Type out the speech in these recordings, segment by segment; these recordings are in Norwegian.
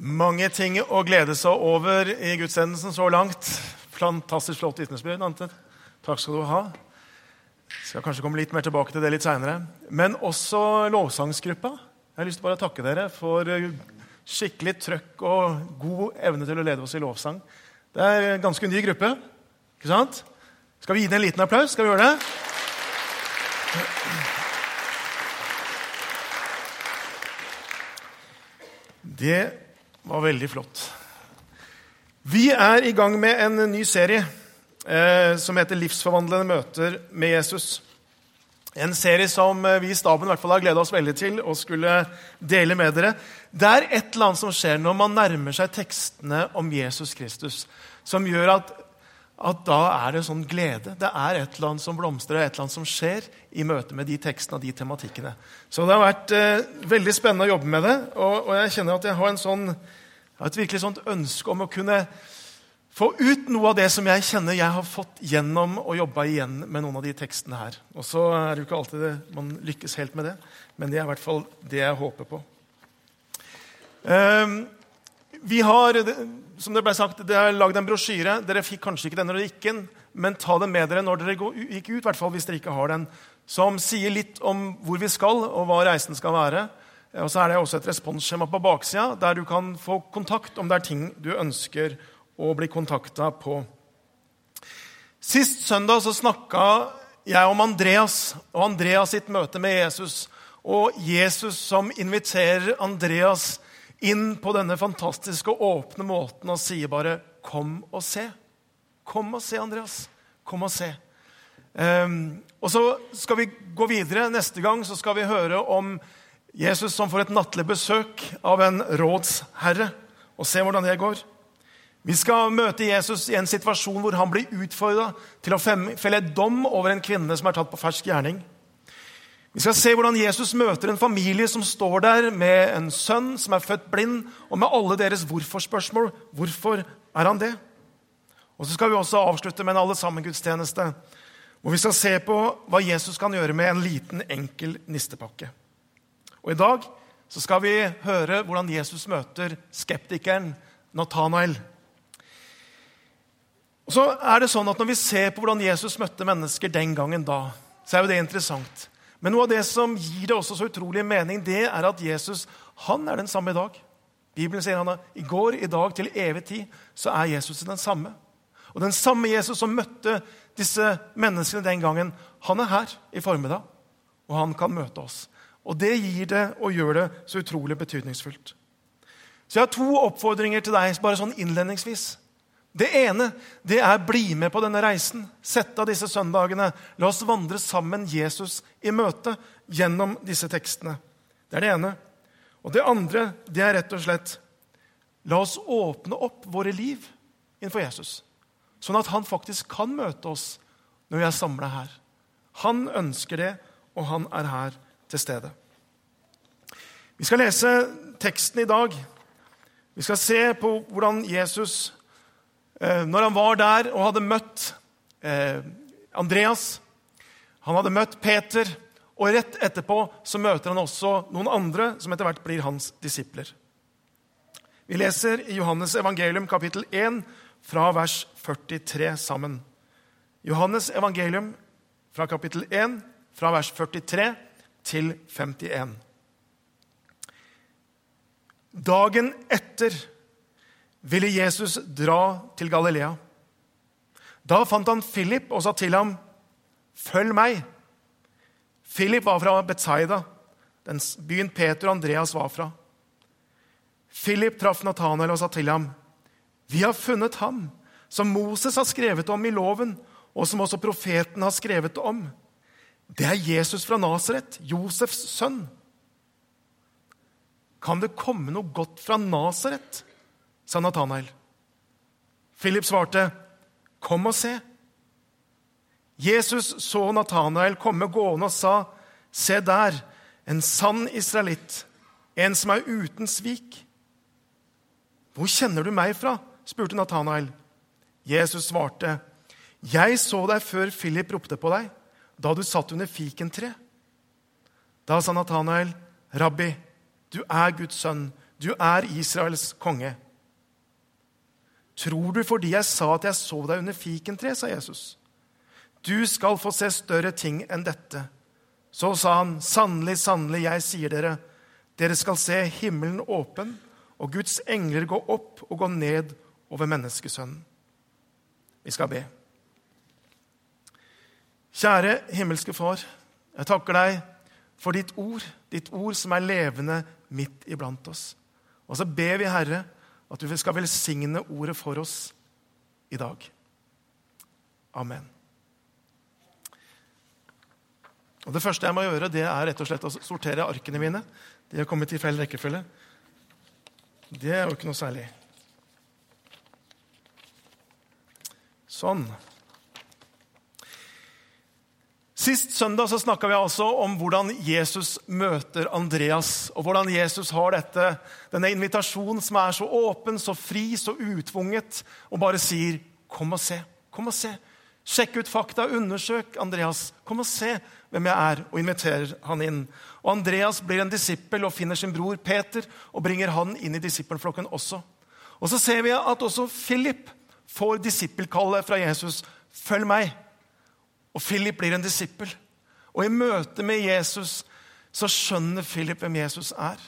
Mange ting å glede seg over i gudstjenesten så langt. Fantastisk flott vitnesbyrd. Takk skal du ha. Skal kanskje komme litt mer tilbake til det litt seinere. Men også lovsangsgruppa. Jeg har lyst til bare å takke dere for skikkelig trøkk og god evne til å lede oss i lovsang. Det er en ganske ny gruppe. Ikke sant? Skal vi gi dem en liten applaus? Skal vi gjøre det? Det var veldig flott. Vi er i gang med en ny serie eh, som heter 'Livsforvandlende møter med Jesus'. En serie som eh, vi i staben i hvert fall har gleda oss veldig til å skulle dele med dere. Det er et eller annet som skjer når man nærmer seg tekstene om Jesus Kristus, som gjør at, at da er det sånn glede. Det er et eller annet som blomstrer, et eller annet som skjer i møte med de tekstene og de tematikkene. Så det har vært eh, veldig spennende å jobbe med det, og, og jeg kjenner at jeg har en sånn jeg har et virkelig sånt ønske om å kunne få ut noe av det som jeg kjenner jeg har fått gjennom å jobbe igjen med noen av de tekstene her. Og så er det jo ikke alltid det, man lykkes helt med det, men det er i hvert fall det jeg håper på. Um, vi har, som det ble sagt, det er lagd en brosjyre. Dere fikk kanskje ikke den når dere gikk inn, men ta den med dere når dere gikk ut, hvert fall hvis dere ikke har den, som sier litt om hvor vi skal, og hva reisen skal være. Og så er det også et responsskjema på baksida der du kan få kontakt om det er ting du ønsker å bli kontakta på. Sist søndag så snakka jeg om Andreas og Andreas sitt møte med Jesus. Og Jesus som inviterer Andreas inn på denne fantastiske og åpne måten og sier bare 'Kom og se'. Kom og se, Andreas. Kom og se. Um, og så skal vi gå videre. Neste gang så skal vi høre om Jesus som får et nattlig besøk av en rådsherre, og se hvordan det går. Vi skal møte Jesus i en situasjon hvor han blir utfordra til å felle dom over en kvinne som er tatt på fersk gjerning. Vi skal se hvordan Jesus møter en familie som står der med en sønn som er født blind, og med alle deres hvorfor-spørsmål. Hvorfor er han det? Og så skal vi også avslutte med en alle sammen-gudstjeneste, hvor vi skal se på hva Jesus kan gjøre med en liten, enkel nistepakke. Og I dag så skal vi høre hvordan Jesus møter skeptikeren Nathanael. Og så er det sånn at Når vi ser på hvordan Jesus møtte mennesker den gangen, da, så er jo det interessant. Men noe av det som gir det også så utrolig mening, det er at Jesus han er den samme i dag. Bibelen sier han at i går, i dag, til evig tid, så er Jesus den samme. Og den samme Jesus som møtte disse menneskene den gangen, han er her i formiddag. Og han kan møte oss. Og det gir det og gjør det så utrolig betydningsfullt. Så jeg har to oppfordringer til deg bare sånn innledningsvis. Det ene det er bli med på denne reisen. Sett av disse søndagene. La oss vandre sammen Jesus i møte gjennom disse tekstene. Det er det ene. Og det andre det er rett og slett La oss åpne opp våre liv innenfor Jesus, sånn at han faktisk kan møte oss når vi er samla her. Han ønsker det, og han er her til stede. Vi skal lese teksten i dag. Vi skal se på hvordan Jesus, eh, når han var der og hadde møtt eh, Andreas Han hadde møtt Peter, og rett etterpå så møter han også noen andre som etter hvert blir hans disipler. Vi leser i Johannes evangelium kapittel 1 fra vers 43 sammen. Johannes evangelium fra kapittel 1 fra vers 43 til 51. Dagen etter ville Jesus dra til Galilea. Da fant han Philip og sa til ham, 'Følg meg.' Philip var fra Betzaida, den byen Peter og Andreas var fra. Philip traff Nathanael og sa til ham, 'Vi har funnet ham, som Moses har skrevet om i loven, og som også profeten har skrevet om.' Det er Jesus fra Nasaret, Josefs sønn. Kan det komme noe godt fra Nasaret? sa Nathanael. Philip svarte, Kom og se. Jesus så Nathanael komme gående og sa, Se der, en sann israelitt, en som er uten svik. Hvor kjenner du meg fra? spurte Nathanael. Jesus svarte, Jeg så deg før Philip ropte på deg da du satt under fikentreet. Da sa Natanael, 'Rabbi, du er Guds sønn. du er Israels konge. Tror du fordi jeg sa at jeg så deg under fikentreet, sa Jesus. Du skal få se større ting enn dette. Så sa han, sannelig, sannelig, jeg sier dere, dere skal se himmelen åpen og Guds engler gå opp og gå ned over menneskesønnen. Vi skal be. Kjære himmelske Far, jeg takker deg for ditt ord, ditt ord som er levende midt iblant oss. Og så ber vi, Herre, at du skal velsigne ordet for oss i dag. Amen. Og Det første jeg må gjøre, det er rett og slett å sortere arkene mine. De har kommet i feil rekkefølge. Det er jo ikke noe særlig. Sånn. Sist søndag så snakka vi altså om hvordan Jesus møter Andreas, og hvordan Jesus har dette, denne invitasjonen som er så åpen, så fri, så utvunget, og bare sier 'Kom og se'. Kom og se. Sjekk ut fakta, undersøk Andreas. Kom og se hvem jeg er, og inviterer han inn. Og Andreas blir en disippel og finner sin bror Peter og bringer han inn i disippelflokken også. Og så ser vi at også Philip får disippelkallet fra Jesus. Følg meg. Og Philip blir en disippel. Og i møte med Jesus så skjønner Philip hvem Jesus er.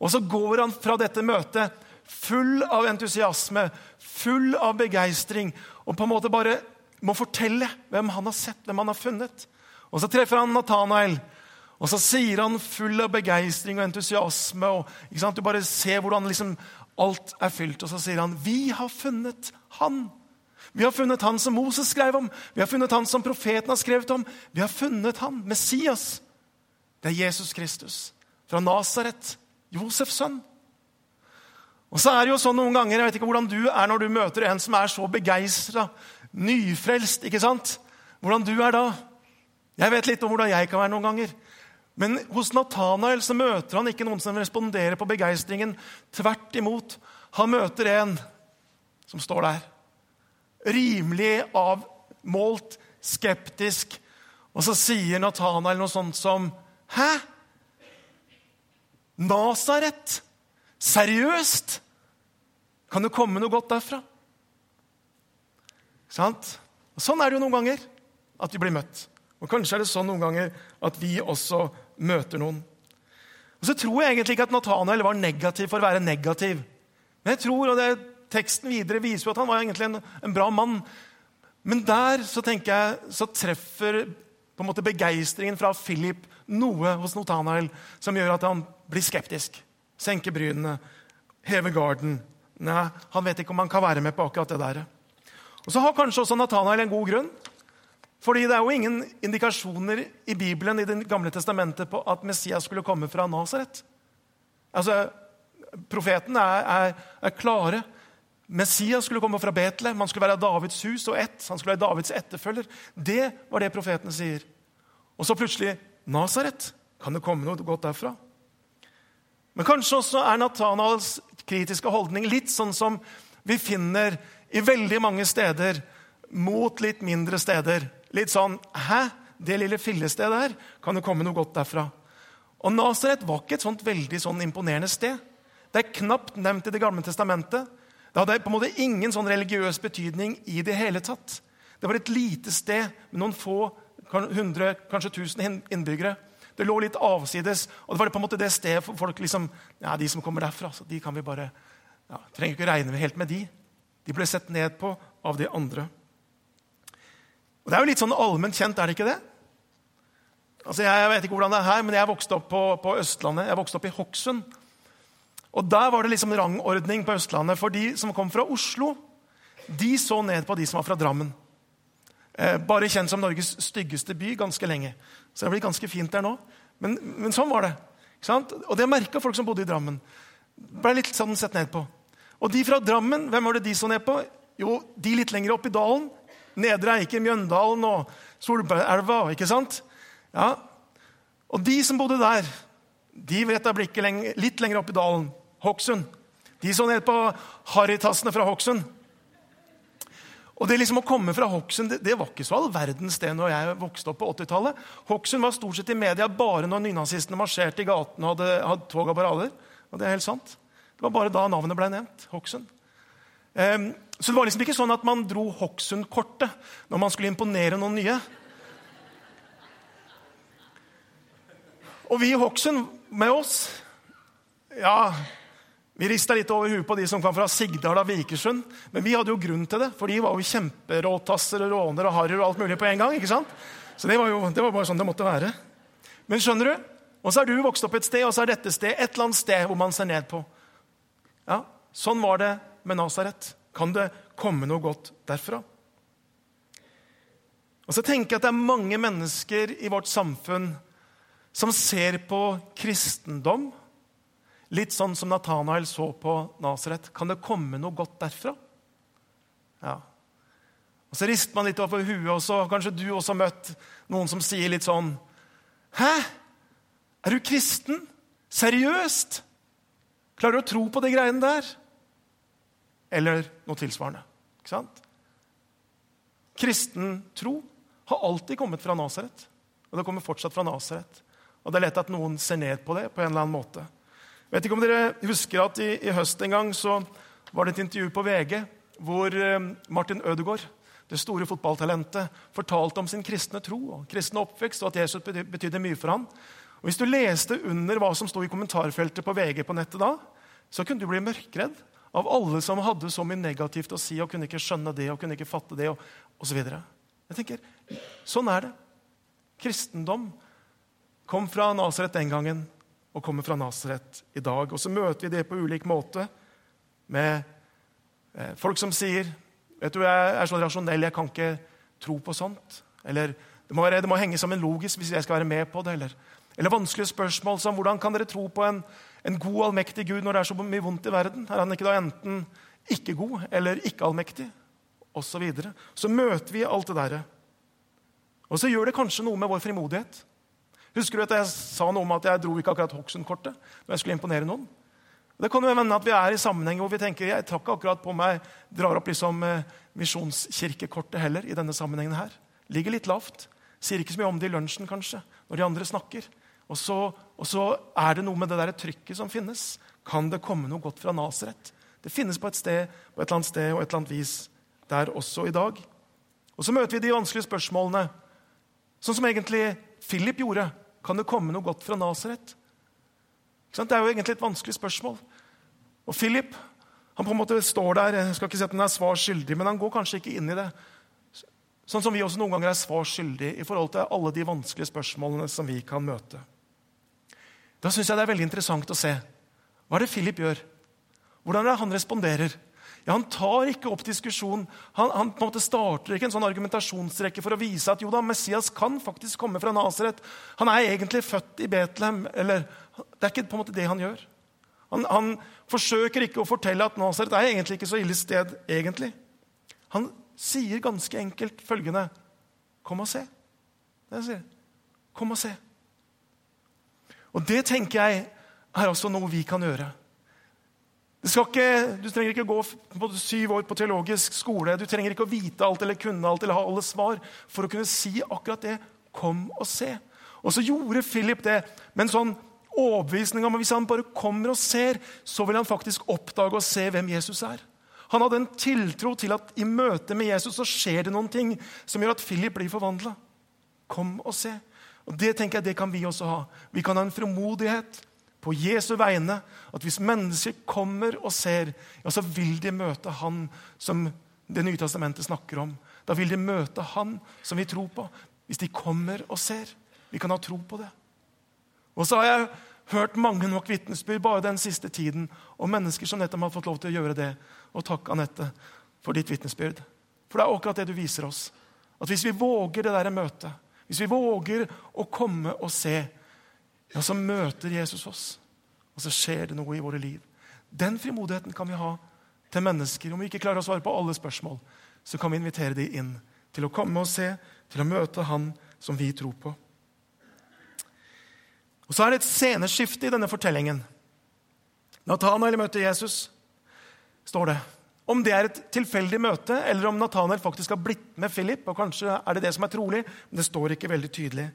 Og så går han fra dette møtet full av entusiasme, full av begeistring, og på en måte bare må fortelle hvem han har sett, hvem han har funnet. Og Så treffer han Nathanael, og så sier han full av begeistring og entusiasme. og Du bare ser hvordan liksom alt er fylt. Og så sier han, 'Vi har funnet Han'. Vi har funnet han som Moses skrev om, vi har funnet han som profeten har skrevet om. Vi har funnet han, Messias. Det er Jesus Kristus fra Nasaret, Josefs sønn. Og så er det jo sånn noen ganger, Jeg vet ikke hvordan du er når du møter en som er så begeistra, nyfrelst. ikke sant? Hvordan du er da. Jeg vet litt om hvordan jeg kan være noen ganger. Men hos Nathanael så møter han ikke noen som responderer på begeistringen. Tvert imot. Han møter en som står der. Rimelig avmålt, skeptisk. Og så sier Nathanael noe sånt som Hæ? Nasaret? Seriøst? Kan det komme noe godt derfra? Sant? Og sånn er det jo noen ganger at vi blir møtt. Og Kanskje er det sånn noen ganger at vi også møter noen. Og Så tror jeg egentlig ikke at Nathanael var negativ for å være negativ. Men jeg tror, og det, teksten videre viser jo at han var egentlig en, en bra mann. Men der så tenker jeg, så treffer på en måte begeistringen fra Philip noe hos Nathanael som gjør at han blir skeptisk. Senker brynene, hever garden. Nei, Han vet ikke om han kan være med på akkurat det der. Og Så har kanskje også Nathanael en god grunn. Fordi det er jo ingen indikasjoner i Bibelen i Det gamle testamentet på at Messias skulle komme fra Nasaret. Altså, profeten er, er, er, klare. Messias skulle komme fra Betlehem. Han skulle være Davids hus og ett. Han skulle være Davids etterfølger. Det var det profetene sier. Og så plutselig Nasaret. Kan det komme noe godt derfra? Men kanskje også er Nathanaels kritiske holdning litt sånn som vi finner i veldig mange steder mot litt mindre steder. Litt sånn Hæ? Det lille fillestedet der? Kan det komme noe godt derfra? Og Nasaret var ikke et sånt veldig sånn imponerende sted. Det er knapt nevnt i Det gamle testamentet. Det hadde på en måte ingen sånn religiøs betydning i det hele tatt. Det var et lite sted med noen få, hundre, kanskje tusen innbyggere. Det lå litt avsides, og det var på en måte det stedet for folk liksom, ja, De som kommer derfra, så de kan vi bare ja, Trenger ikke regne helt med de. De ble sett ned på av de andre. Og Det er jo litt sånn allment kjent, er det ikke det? Altså, Jeg vet ikke hvordan det er her, men jeg vokste opp på, på Østlandet. Jeg vokste opp i Hokksund. Og Der var det liksom rangordning på Østlandet. For de som kom fra Oslo, de så ned på de som var fra Drammen. Eh, bare kjent som Norges styggeste by ganske lenge. Så det blir ganske fint der nå. Men, men sånn var det. Og det merka folk som bodde i Drammen. Ble litt sånn sett ned på. Og de fra Drammen, hvem var det de så ned på? Jo, de litt lenger opp i dalen. Nedre Eiker, Mjøndalen og Solbergelva. ikke sant? Ja. Og de som bodde der, de retta blikket lenger, litt lenger opp i dalen. Hokksund. De så ned på harrytassene fra Hokksund. Og det liksom å komme fra Hokksund det, det, var ikke så all verdens sted når jeg vokste opp på 80-tallet. Hokksund var stort sett i media bare når nynazistene marsjerte i gatene og hadde, hadde tog og parader. Og det er helt sant. Det var bare da navnet ble nevnt. Hokksund. Um, så det var liksom ikke sånn at man dro Hokksund-kortet når man skulle imponere noen nye. Og vi i Hokksund med oss Ja, vi rista litt over huet på de som kom fra Sigdal og Vikersund. Men vi hadde jo grunn til det, for de var jo kjemperåtasser og råner og harry og alt mulig på en gang. ikke sant? Så det var jo det var bare sånn det måtte være. Men skjønner du? Og så er du vokst opp et sted, og så er dette sted et eller annet sted hvor man ser ned på. Ja, Sånn var det med Nasaret. Kan det komme noe godt derfra? Og så tenker jeg at det er mange mennesker i vårt samfunn som ser på kristendom litt sånn som Nathanael så på Nasaret. Kan det komme noe godt derfra? Ja. Og Så rister man litt over huet, og så kanskje du også har møtt noen som sier litt sånn Hæ? Er du kristen? Seriøst? Klarer du å tro på de greiene der? Eller noe tilsvarende. Ikke sant? Kristen tro har alltid kommet fra Nasaret. Og det kommer fortsatt fra Nasaret. Og det er lett at noen ser ned på det på en eller annen måte. Vet ikke om dere husker at i, i høst en gang så var det et intervju på VG hvor eh, Martin Ødegaard, det store fotballtalentet, fortalte om sin kristne tro og kristne oppvekst, og at Jesus betydde mye for ham. Og Hvis du leste under hva som sto i kommentarfeltet på VG på nettet da, så kunne du bli mørkredd av alle som hadde så mye negativt å si og kunne ikke skjønne det og kunne ikke fatte det og osv. Jeg tenker, Sånn er det. Kristendom kom fra Nasaret den gangen og kommer fra Nasaret i dag. Og så møter vi det på ulik måte med eh, folk som sier vet du, 'Jeg er så rasjonell, jeg kan ikke tro på sånt.' Eller det må, være, det må henge sammen logisk hvis jeg skal være med på det. Eller, eller vanskelige spørsmål som 'Hvordan kan dere tro på en, en god, allmektig Gud når det er så mye vondt i verden?' Er han ikke da enten ikke god eller ikke allmektig? Og så, videre. så møter vi alt det derre. Og så gjør det kanskje noe med vår frimodighet. Husker du at jeg sa noe om at jeg dro ikke akkurat Hokksund-kortet når jeg skulle imponere noen? Det kan jo hende at vi er i sammenheng hvor vi tenker jeg tar ikke akkurat på meg drar opp liksom eh, misjonskirkekortet heller i denne sammenhengen her. Ligger litt lavt. Sier ikke så mye om det i lunsjen, kanskje, når de andre snakker. Og så, og så er det noe med det der trykket som finnes. Kan det komme noe godt fra Nasaret? Det finnes på et sted, på et eller annet sted og et eller annet vis der også i dag. Og så møter vi de vanskelige spørsmålene, sånn som egentlig Philip gjorde. Kan det komme noe godt fra Nasaret? Det er jo egentlig et vanskelig spørsmål. Og Philip han på en måte står der, jeg skal ikke si at han er svar skyldig, men han går kanskje ikke inn i det. Sånn som vi også noen ganger er svar skyldig i forhold til alle de vanskelige spørsmålene som vi kan møte. Da syns jeg det er veldig interessant å se. Hva er det Philip gjør? Hvordan er det han responderer? Ja, Han tar ikke opp diskusjon. Han, han, på en måte starter ikke en sånn argumentasjonsrekke for å vise at jo da, Messias kan faktisk komme fra Nasaret. Han er egentlig født i Betlehem. eller Det er ikke på en måte det han gjør. Han, han forsøker ikke å fortelle at Nasaret er egentlig ikke så ille sted. egentlig. Han sier ganske enkelt følgende Kom og se. Det han sier. Kom og se. Og det tenker jeg er også noe vi kan gjøre. Ikke, du trenger ikke gå på syv år på teologisk skole. Du trenger ikke å vite alt eller kunne alt eller ha alle svar for å kunne si akkurat det. Kom og se. Og så gjorde Philip det med en sånn overbevisning om at hvis han bare kommer og ser, så vil han faktisk oppdage og se hvem Jesus er. Han hadde en tiltro til at i møte med Jesus så skjer det noen ting som gjør at Philip blir forvandla. Kom og se. Og Det tenker jeg det kan vi også ha. Vi kan ha en frimodighet på Jesu vegne at hvis mennesker kommer og ser, ja, så vil de møte Han som Det nye testamentet snakker om. Da vil de møte Han som vi tror på, hvis de kommer og ser. Vi kan ha tro på det. Og så har jeg hørt mange nok vitnesbyrd bare den siste tiden om mennesker som nettopp har fått lov til å gjøre det. Og takk, Anette, for ditt vitnesbyrd. For det er akkurat det du viser oss. At hvis vi våger det der møtet, hvis vi våger å komme og se, ja, så møter Jesus oss. Og så skjer det noe i våre liv. Den frimodigheten kan vi ha til mennesker. Om vi ikke klarer å svare på alle spørsmål, så kan vi invitere dem inn til å komme og se, til å møte Han som vi tror på. Og Så er det et sceneskifte i denne fortellingen. Nathanael møter Jesus, står det. Om det er et tilfeldig møte, eller om Nathanael faktisk har blitt med Philip, og kanskje er det det som er trolig, men det står ikke veldig tydelig.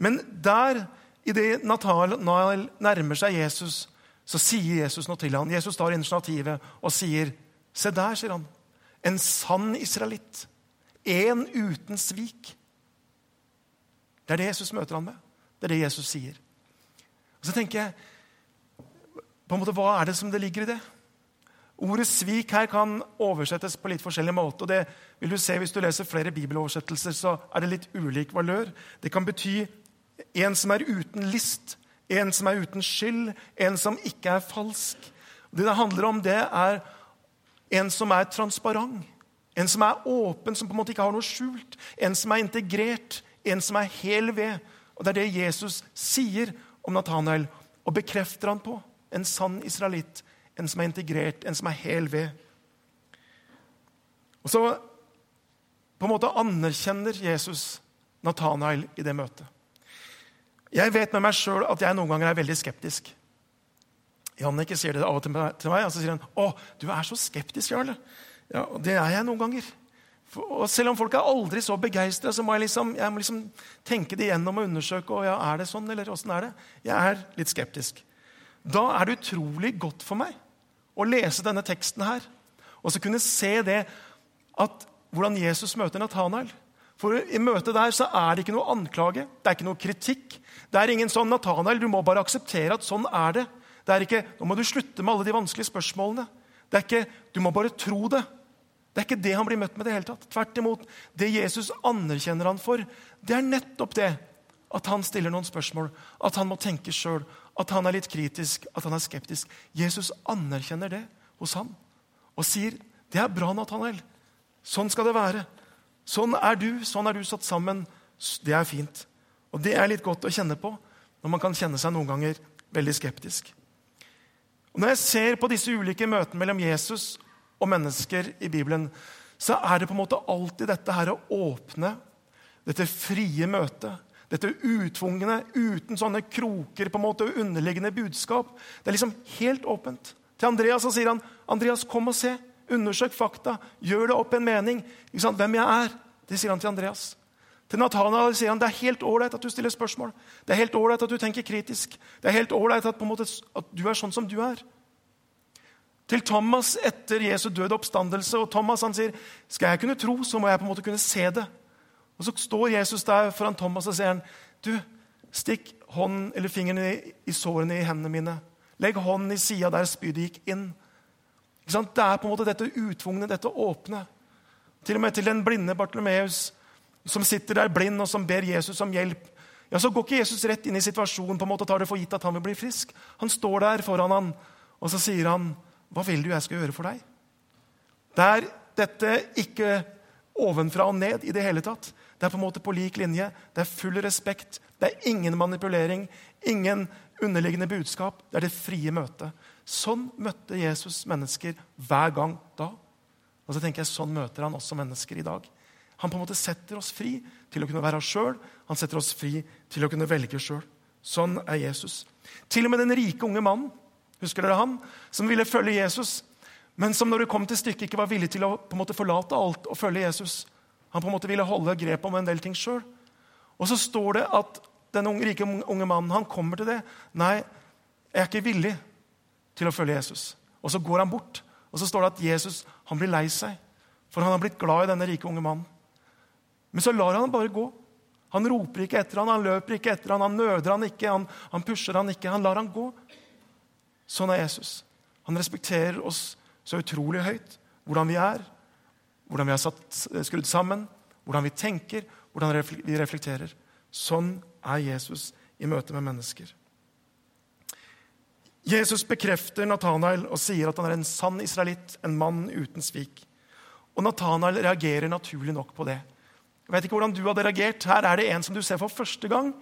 Men der Idet Natanael nærmer seg Jesus, så sier Jesus noe til ham. Jesus tar initiativet og sier, 'Se der', sier han. En sann israelitt. En uten svik. Det er det Jesus møter han med. Det er det Jesus sier. Og Så tenker jeg på en måte, Hva er det som det ligger i det? Ordet 'svik' her kan oversettes på litt forskjellig måte. og det vil du se Hvis du leser flere bibeloversettelser, så er det litt ulik valør. Det kan bety en som er uten list, en som er uten skyld, en som ikke er falsk. Det det handler om, det er en som er transparent. En som er åpen, som på en måte ikke har noe skjult. En som er integrert, en som er hel ved. Og Det er det Jesus sier om Nathanael og bekrefter han på. En sann israelitt, en som er integrert, en som er hel ved. Og Så på en måte anerkjenner Jesus Nathanael i det møtet. Jeg vet med meg sjøl at jeg noen ganger er veldig skeptisk. Jannicke sier det av og til til meg, og så sier han, 'Å, du er så skeptisk, Jarle.' Ja, og Det er jeg noen ganger. For, og Selv om folk er aldri så begeistra, så må jeg liksom, jeg må liksom tenke det igjennom og undersøke. Og ja, er det sånn, eller åssen er det? Jeg er litt skeptisk. Da er det utrolig godt for meg å lese denne teksten her. Og så kunne se det at hvordan Jesus møter Nathanael. For I møtet der så er det ikke noe anklage, det er ikke noe kritikk. Det er ingen sånn Nathanael, du må bare akseptere at sånn er det. Det er ikke, Nå må du slutte med alle de vanskelige spørsmålene. Det er ikke, Du må bare tro det. Det er ikke det han blir møtt med. det hele tatt. Tvert imot. Det Jesus anerkjenner han for, det er nettopp det at han stiller noen spørsmål, at han må tenke sjøl, at han er litt kritisk, at han er skeptisk. Jesus anerkjenner det hos ham og sier, 'Det er bra, Nathanael. Sånn skal det være.' Sånn er du, sånn er du satt sammen. Det er fint. Og det er litt godt å kjenne på når man kan kjenne seg noen ganger veldig skeptisk. Og Når jeg ser på disse ulike møtene mellom Jesus og mennesker i Bibelen, så er det på en måte alltid dette her å åpne, dette frie møtet. Dette utvungne, uten sånne kroker på en måte og underliggende budskap. Det er liksom helt åpent. Til Andreas så sier han, 'Andreas, kom og se. Undersøk fakta. Gjør det opp en mening.' Hvem jeg er. Det sier han til Andreas. Til Nathanael sier han det er helt ålreit at du stiller spørsmål. Det er helt ålreit at du tenker kritisk. Det er helt ålreit at, at, du er sånn som du er. Til Thomas etter Jesu døde oppstandelse, og Thomas han sier skal jeg kunne tro, så må jeg på en måte kunne se det. Og Så står Jesus der foran Thomas og sier han, du, stikk hånden eller fingeren i, i sårene i hendene mine. Legg hånden i sida der spydet gikk inn. Det er på en måte dette utvungne, dette åpne. Til og med til den blinde Bartolomeus som sitter der blind og som ber Jesus om hjelp, ja, så går ikke Jesus rett inn i situasjonen på en måte og tar det for gitt at han vil bli frisk. Han står der foran han, og så sier han, 'Hva vil du jeg skal gjøre for deg?' Det er dette ikke ovenfra og ned i det hele tatt. Det er på en måte på lik linje. Det er full respekt. Det er ingen manipulering, ingen underliggende budskap. Det er det frie møtet. Sånn møtte Jesus mennesker hver gang da. Og så tenker jeg, Sånn møter han også mennesker i dag. Han på en måte setter oss fri til å kunne være oss sjøl. Han setter oss fri til å kunne velge sjøl. Sånn er Jesus. Til og med den rike unge mannen husker dere han, som ville følge Jesus, men som når det kom til stykket ikke var villig til å på en måte forlate alt og følge Jesus. Han på en måte ville holde grep om en del ting sjøl. Og så står det at den unge, rike unge mannen han kommer til det. Nei, jeg er ikke villig til å følge Jesus. Og så går han bort. Og så står det at Jesus han blir lei seg, for han har blitt glad i denne rike unge mannen. Men så lar han bare gå. Han roper ikke etter han, han løper ikke etter han, han nøder han ikke, han, han pusher han ikke. Han lar han gå. Sånn er Jesus. Han respekterer oss så utrolig høyt. Hvordan vi er, hvordan vi er satt, skrudd sammen, hvordan vi tenker, hvordan vi reflekterer. Sånn er Jesus i møte med mennesker. Jesus bekrefter Nathanael og sier at han er en sann israelitt, en mann uten svik. Og Nathanael reagerer naturlig nok på det. Jeg vet ikke hvordan du hadde reagert. Her er det en som du ser for første gang.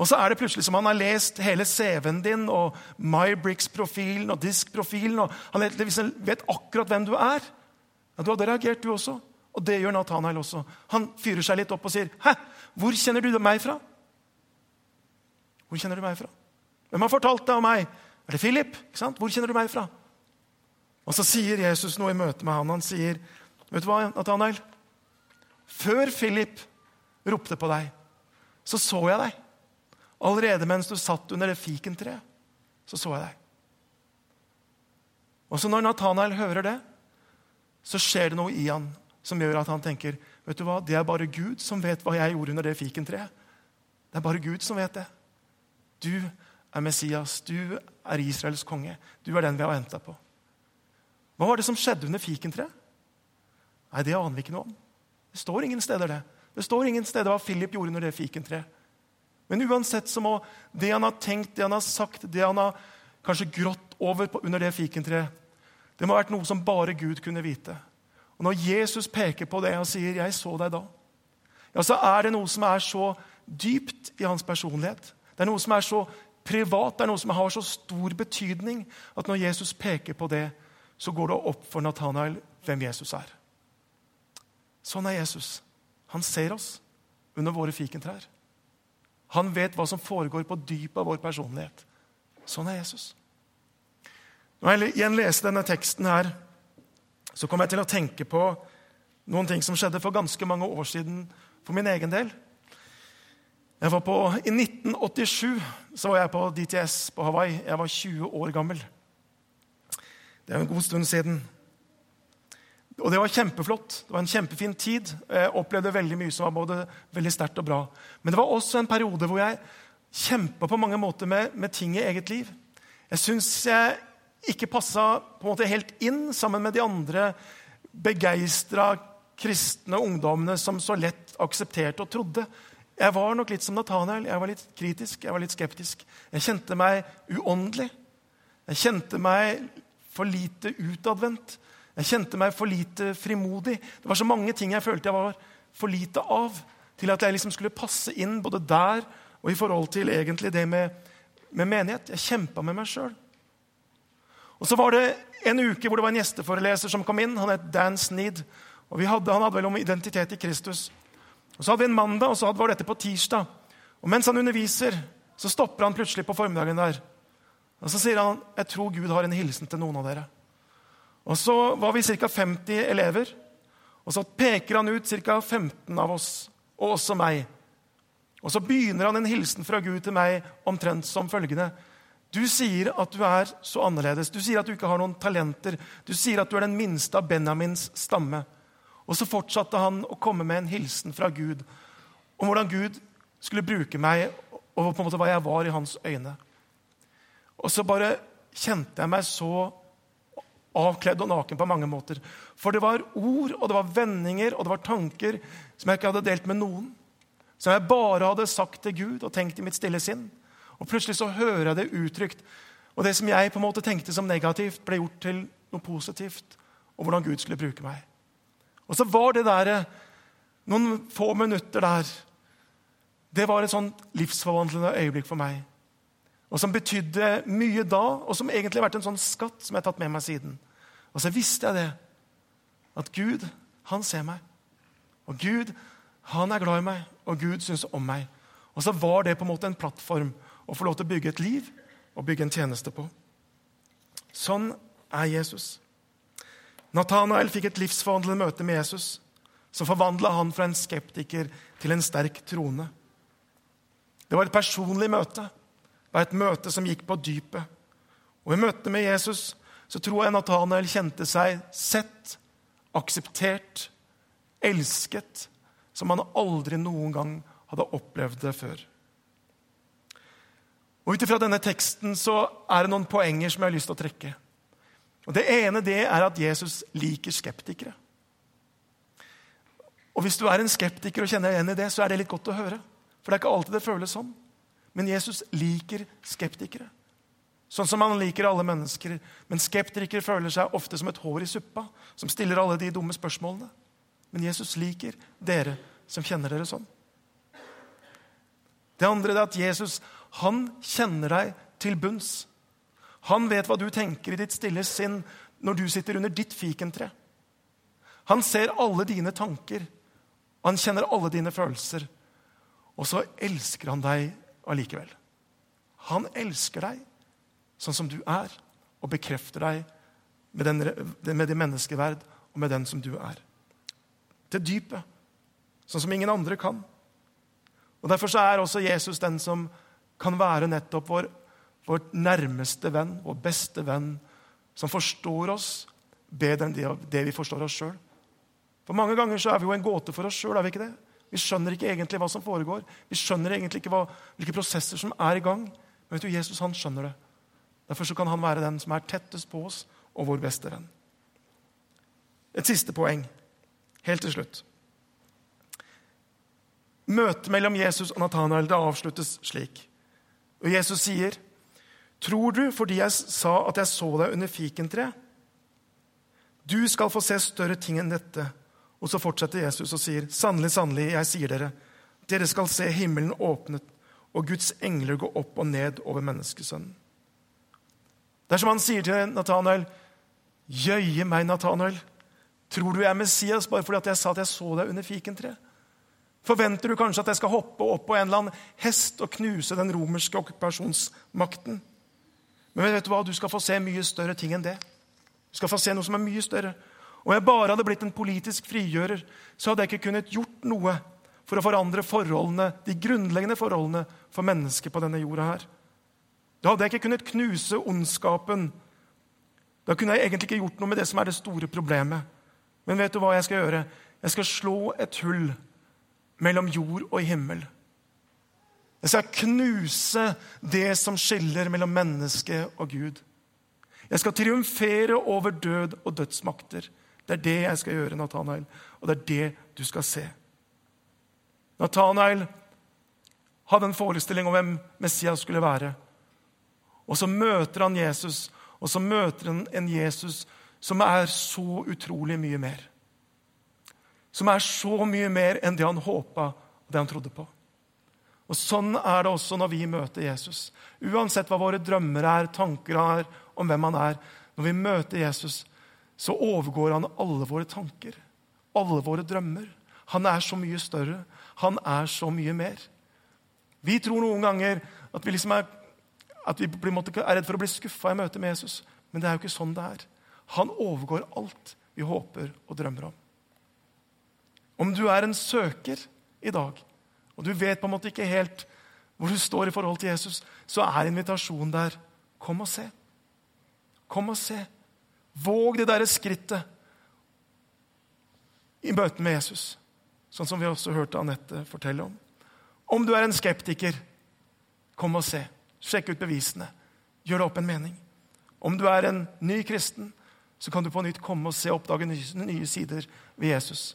Og så er det plutselig som han har lest hele CV-en din og MyBricks-profilen og Disk-profilen. og Han vet akkurat hvem du er. Ja, Du hadde reagert, du også. Og det gjør Nathanael også. Han fyrer seg litt opp og sier, 'Hæ, hvor kjenner du meg fra?' Hvor kjenner du meg fra? Hvem har fortalt deg om meg? Er det Philip? Hvor kjenner du meg fra? Og så sier Jesus noe i møte med han. Han sier, 'Vet du hva, Nathanael? Før Philip ropte på deg, så så jeg deg. Allerede mens du satt under det fikentreet, så så jeg deg. Og så Når Nathanael hører det, så skjer det noe i han som gjør at han tenker vet du hva, det er bare Gud som vet hva jeg gjorde under det fikentreet. Det er bare Gud som vet det. Du er Messias, du er Israels konge. Du er den vi har venta på. Hva var det som skjedde under fikentreet? Nei, Det aner vi ikke noe om. Det står ingen steder det. Det står ingen steder hva Philip gjorde under det fikentreet. Men uansett så må det han har tenkt, det han har sagt, det han har kanskje grått over under det fikentreet, det må ha vært noe som bare Gud kunne vite. Og Når Jesus peker på det og sier 'Jeg så deg da', ja, så er det noe som er så dypt i hans personlighet. Det er noe som er så privat, det er noe som har så stor betydning at når Jesus peker på det, så går det opp for Nathanael hvem Jesus er. Sånn er Jesus. Han ser oss under våre fikentrær. Han vet hva som foregår på dypet av vår personlighet. Sånn er Jesus. Når jeg igjen leser denne teksten her, så kommer jeg til å tenke på noen ting som skjedde for ganske mange år siden for min egen del. Jeg var På, I 1987 så var jeg på DTS på Hawaii. Jeg var 20 år gammel. Det er en god stund siden. Og det var kjempeflott. Det var en kjempefin tid. Jeg opplevde veldig mye som var både veldig sterkt og bra. Men det var også en periode hvor jeg kjempa på mange måter med, med ting i eget liv. Jeg syns jeg ikke passa på en måte helt inn sammen med de andre begeistra kristne ungdommene som så lett aksepterte og trodde. Jeg var nok litt som Nathanael. Jeg var litt kritisk, jeg var litt skeptisk. Jeg kjente meg uåndelig. Jeg kjente meg for lite utadvendt. Jeg kjente meg for lite frimodig. Det var så mange ting jeg følte jeg var for lite av, til at jeg liksom skulle passe inn både der og i forhold til egentlig det med, med menighet. Jeg kjempa med meg sjøl. Og Så var det en uke hvor det var en gjesteforeleser som kom inn. Han het Dan Sneed. Og hadde, Han hadde vel om identitet i Kristus. Og Så hadde vi en mandag, og så var dette på tirsdag. Og Mens han underviser, så stopper han plutselig på formiddagen der. Og Så sier han jeg tror Gud har en hilsen til noen av dere. Og Så var vi ca. 50 elever. Og Så peker han ut ca. 15 av oss, og også meg. Og Så begynner han en hilsen fra Gud til meg omtrent som følgende. Du sier at du er så annerledes. Du sier at du ikke har noen talenter. Du sier at du er den minste av Benjamins stamme. Og så fortsatte han å komme med en hilsen fra Gud om hvordan Gud skulle bruke meg, og på en måte hva jeg var i hans øyne. Og så bare kjente jeg meg så avkledd og naken på mange måter. For det var ord, og det var vendinger og det var tanker som jeg ikke hadde delt med noen. Som jeg bare hadde sagt til Gud og tenkt i mitt stille sinn. Og plutselig så hører jeg det uttrykt. Og det som jeg på en måte tenkte som negativt, ble gjort til noe positivt. Og hvordan Gud skulle bruke meg. Og så var det der noen få minutter der Det var et sånt livsforvandlende øyeblikk for meg. Og som betydde mye da, og som egentlig har vært en sånn skatt som jeg har tatt med meg siden. Og så visste jeg det. At Gud, han ser meg. Og Gud, han er glad i meg. Og Gud syns om meg. Og så var det på en måte en plattform å få lov til å bygge et liv og bygge en tjeneste på. Sånn er Jesus. Nathanael fikk et livsforvandlende møte med Jesus, som forvandla han fra en skeptiker til en sterk trone. Det var et personlig møte. Det var et møte som gikk på dypet. Og I møtet med Jesus så tror jeg Nathanael kjente seg sett, akseptert, elsket, som han aldri noen gang hadde opplevd det før. Og Ut ifra denne teksten så er det noen poenger som jeg har lyst til å trekke. Og Det ene det er at Jesus liker skeptikere. Og Hvis du er en skeptiker og kjenner deg igjen i det, så er det litt godt å høre. For det er ikke alltid det føles sånn. Men Jesus liker skeptikere. Sånn som han liker alle mennesker. Men skeptikere føler seg ofte som et hår i suppa, som stiller alle de dumme spørsmålene. Men Jesus liker dere som kjenner dere sånn. Det andre er at Jesus han kjenner deg til bunns. Han vet hva du tenker i ditt stille sinn når du sitter under ditt fikentre. Han ser alle dine tanker, han kjenner alle dine følelser. Og så elsker han deg allikevel. Han elsker deg sånn som du er, og bekrefter deg med, den, med din menneskeverd og med den som du er. Til dypet, sånn som ingen andre kan. Og Derfor er også Jesus den som kan være nettopp vår, vår nærmeste venn, vår beste venn, som forstår oss bedre enn det vi forstår oss sjøl. For mange ganger så er vi jo en gåte for oss sjøl. Vi skjønner ikke egentlig hva som foregår. Vi skjønner egentlig ikke hva, hvilke prosesser som er i gang. Men vet du, Jesus han skjønner det. Derfor så kan han være den som er tettest på oss, og vår beste venn. Et siste poeng, helt til slutt. Møtet mellom Jesus og Nathanael det avsluttes slik. Og Jesus sier, 'Tror du fordi jeg sa at jeg så deg under fikentreet?' 'Du skal få se større ting enn dette.' Og så fortsetter Jesus og sier, 'Sannelig, sannelig, jeg sier dere:" 'Dere skal se himmelen åpnet og Guds engler gå opp og ned over menneskesønnen.' Det er som han sier til Nathanael, 'Jøye meg, Nathanael. Tror du jeg er Messias bare fordi jeg sa at jeg så deg under fikentreet?' Forventer du kanskje at jeg skal hoppe opp på en eller annen hest og knuse den romerske okkupasjonsmakten? Men vet du hva? Du skal få se mye større ting enn det. Du skal få se noe som er mye større. Om jeg bare hadde blitt en politisk frigjører, så hadde jeg ikke kunnet gjort noe for å forandre forholdene, de grunnleggende forholdene for mennesker på denne jorda her. Da hadde jeg ikke kunnet knuse ondskapen. Da kunne jeg egentlig ikke gjort noe med det som er det store problemet. Men vet du hva jeg skal gjøre? Jeg skal slå et hull mellom jord og himmel. Jeg skal knuse det som skiller mellom menneske og Gud. Jeg skal triumfere over død og dødsmakter. Det er det jeg skal gjøre, Nathanael, og det er det du skal se. Nathanael hadde en forestilling om hvem Messias skulle være. Og så møter han Jesus, og så møter han en Jesus som er så utrolig mye mer. Som er så mye mer enn det han håpa og det han trodde på. Og Sånn er det også når vi møter Jesus. Uansett hva våre drømmer er, tanker er om hvem han er. Når vi møter Jesus, så overgår han alle våre tanker, alle våre drømmer. Han er så mye større. Han er så mye mer. Vi tror noen ganger at vi, liksom er, at vi er redd for å bli skuffa i møte med Jesus. Men det er jo ikke sånn det er. Han overgår alt vi håper og drømmer om. Om du er en søker i dag, og du vet på en måte ikke helt hvor du står i forhold til Jesus, så er invitasjonen der. Kom og se. Kom og se. Våg det derre skrittet i møten med Jesus, sånn som vi også hørte Anette fortelle om. Om du er en skeptiker, kom og se. Sjekk ut bevisene. Gjør deg opp en mening. Om du er en ny kristen, så kan du på nytt komme og se og oppdage nye sider ved Jesus.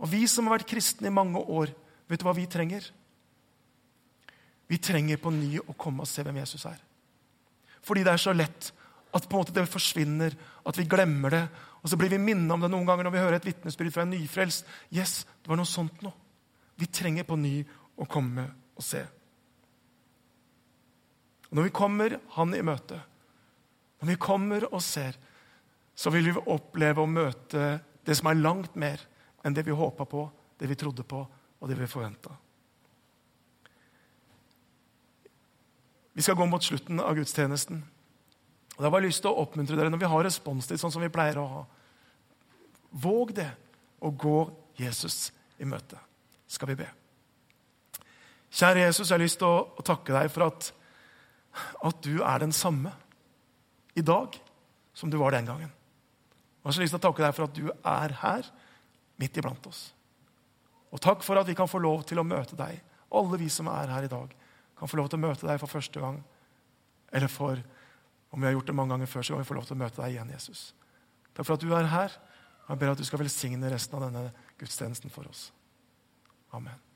Og vi som har vært kristne i mange år, vet du hva vi trenger? Vi trenger på ny å komme og se hvem Jesus er. Fordi det er så lett at på en måte det forsvinner, at vi glemmer det. Og så blir vi minnet om det noen ganger når vi hører et vitnesbyrd fra en nyfrelst. Yes, det var noe sånt nå. Vi trenger på ny å komme og se. Og når vi kommer Han i møte, når vi kommer og ser, så vil vi oppleve å møte det som er langt mer enn det vi håpa på, det vi trodde på, og det vi forventa. Vi skal gå mot slutten av gudstjenesten. Og Jeg har lyst til å oppmuntre dere når vi har responstid sånn som vi pleier å ha. Våg det å gå Jesus i møte. Skal vi be. Kjære Jesus, jeg har lyst til å, å takke deg for at, at du er den samme i dag som du var den gangen. Jeg har så lyst til å takke deg for at du er her midt iblant oss. Og takk for at vi kan få lov til å møte deg. Alle vi som er her i dag, kan få lov til å møte deg for første gang. Eller for, om vi har gjort det mange ganger før, så kan vi få lov til å møte deg igjen, Jesus. Takk for at du er her. Jeg ber at du skal velsigne resten av denne gudstjenesten for oss. Amen.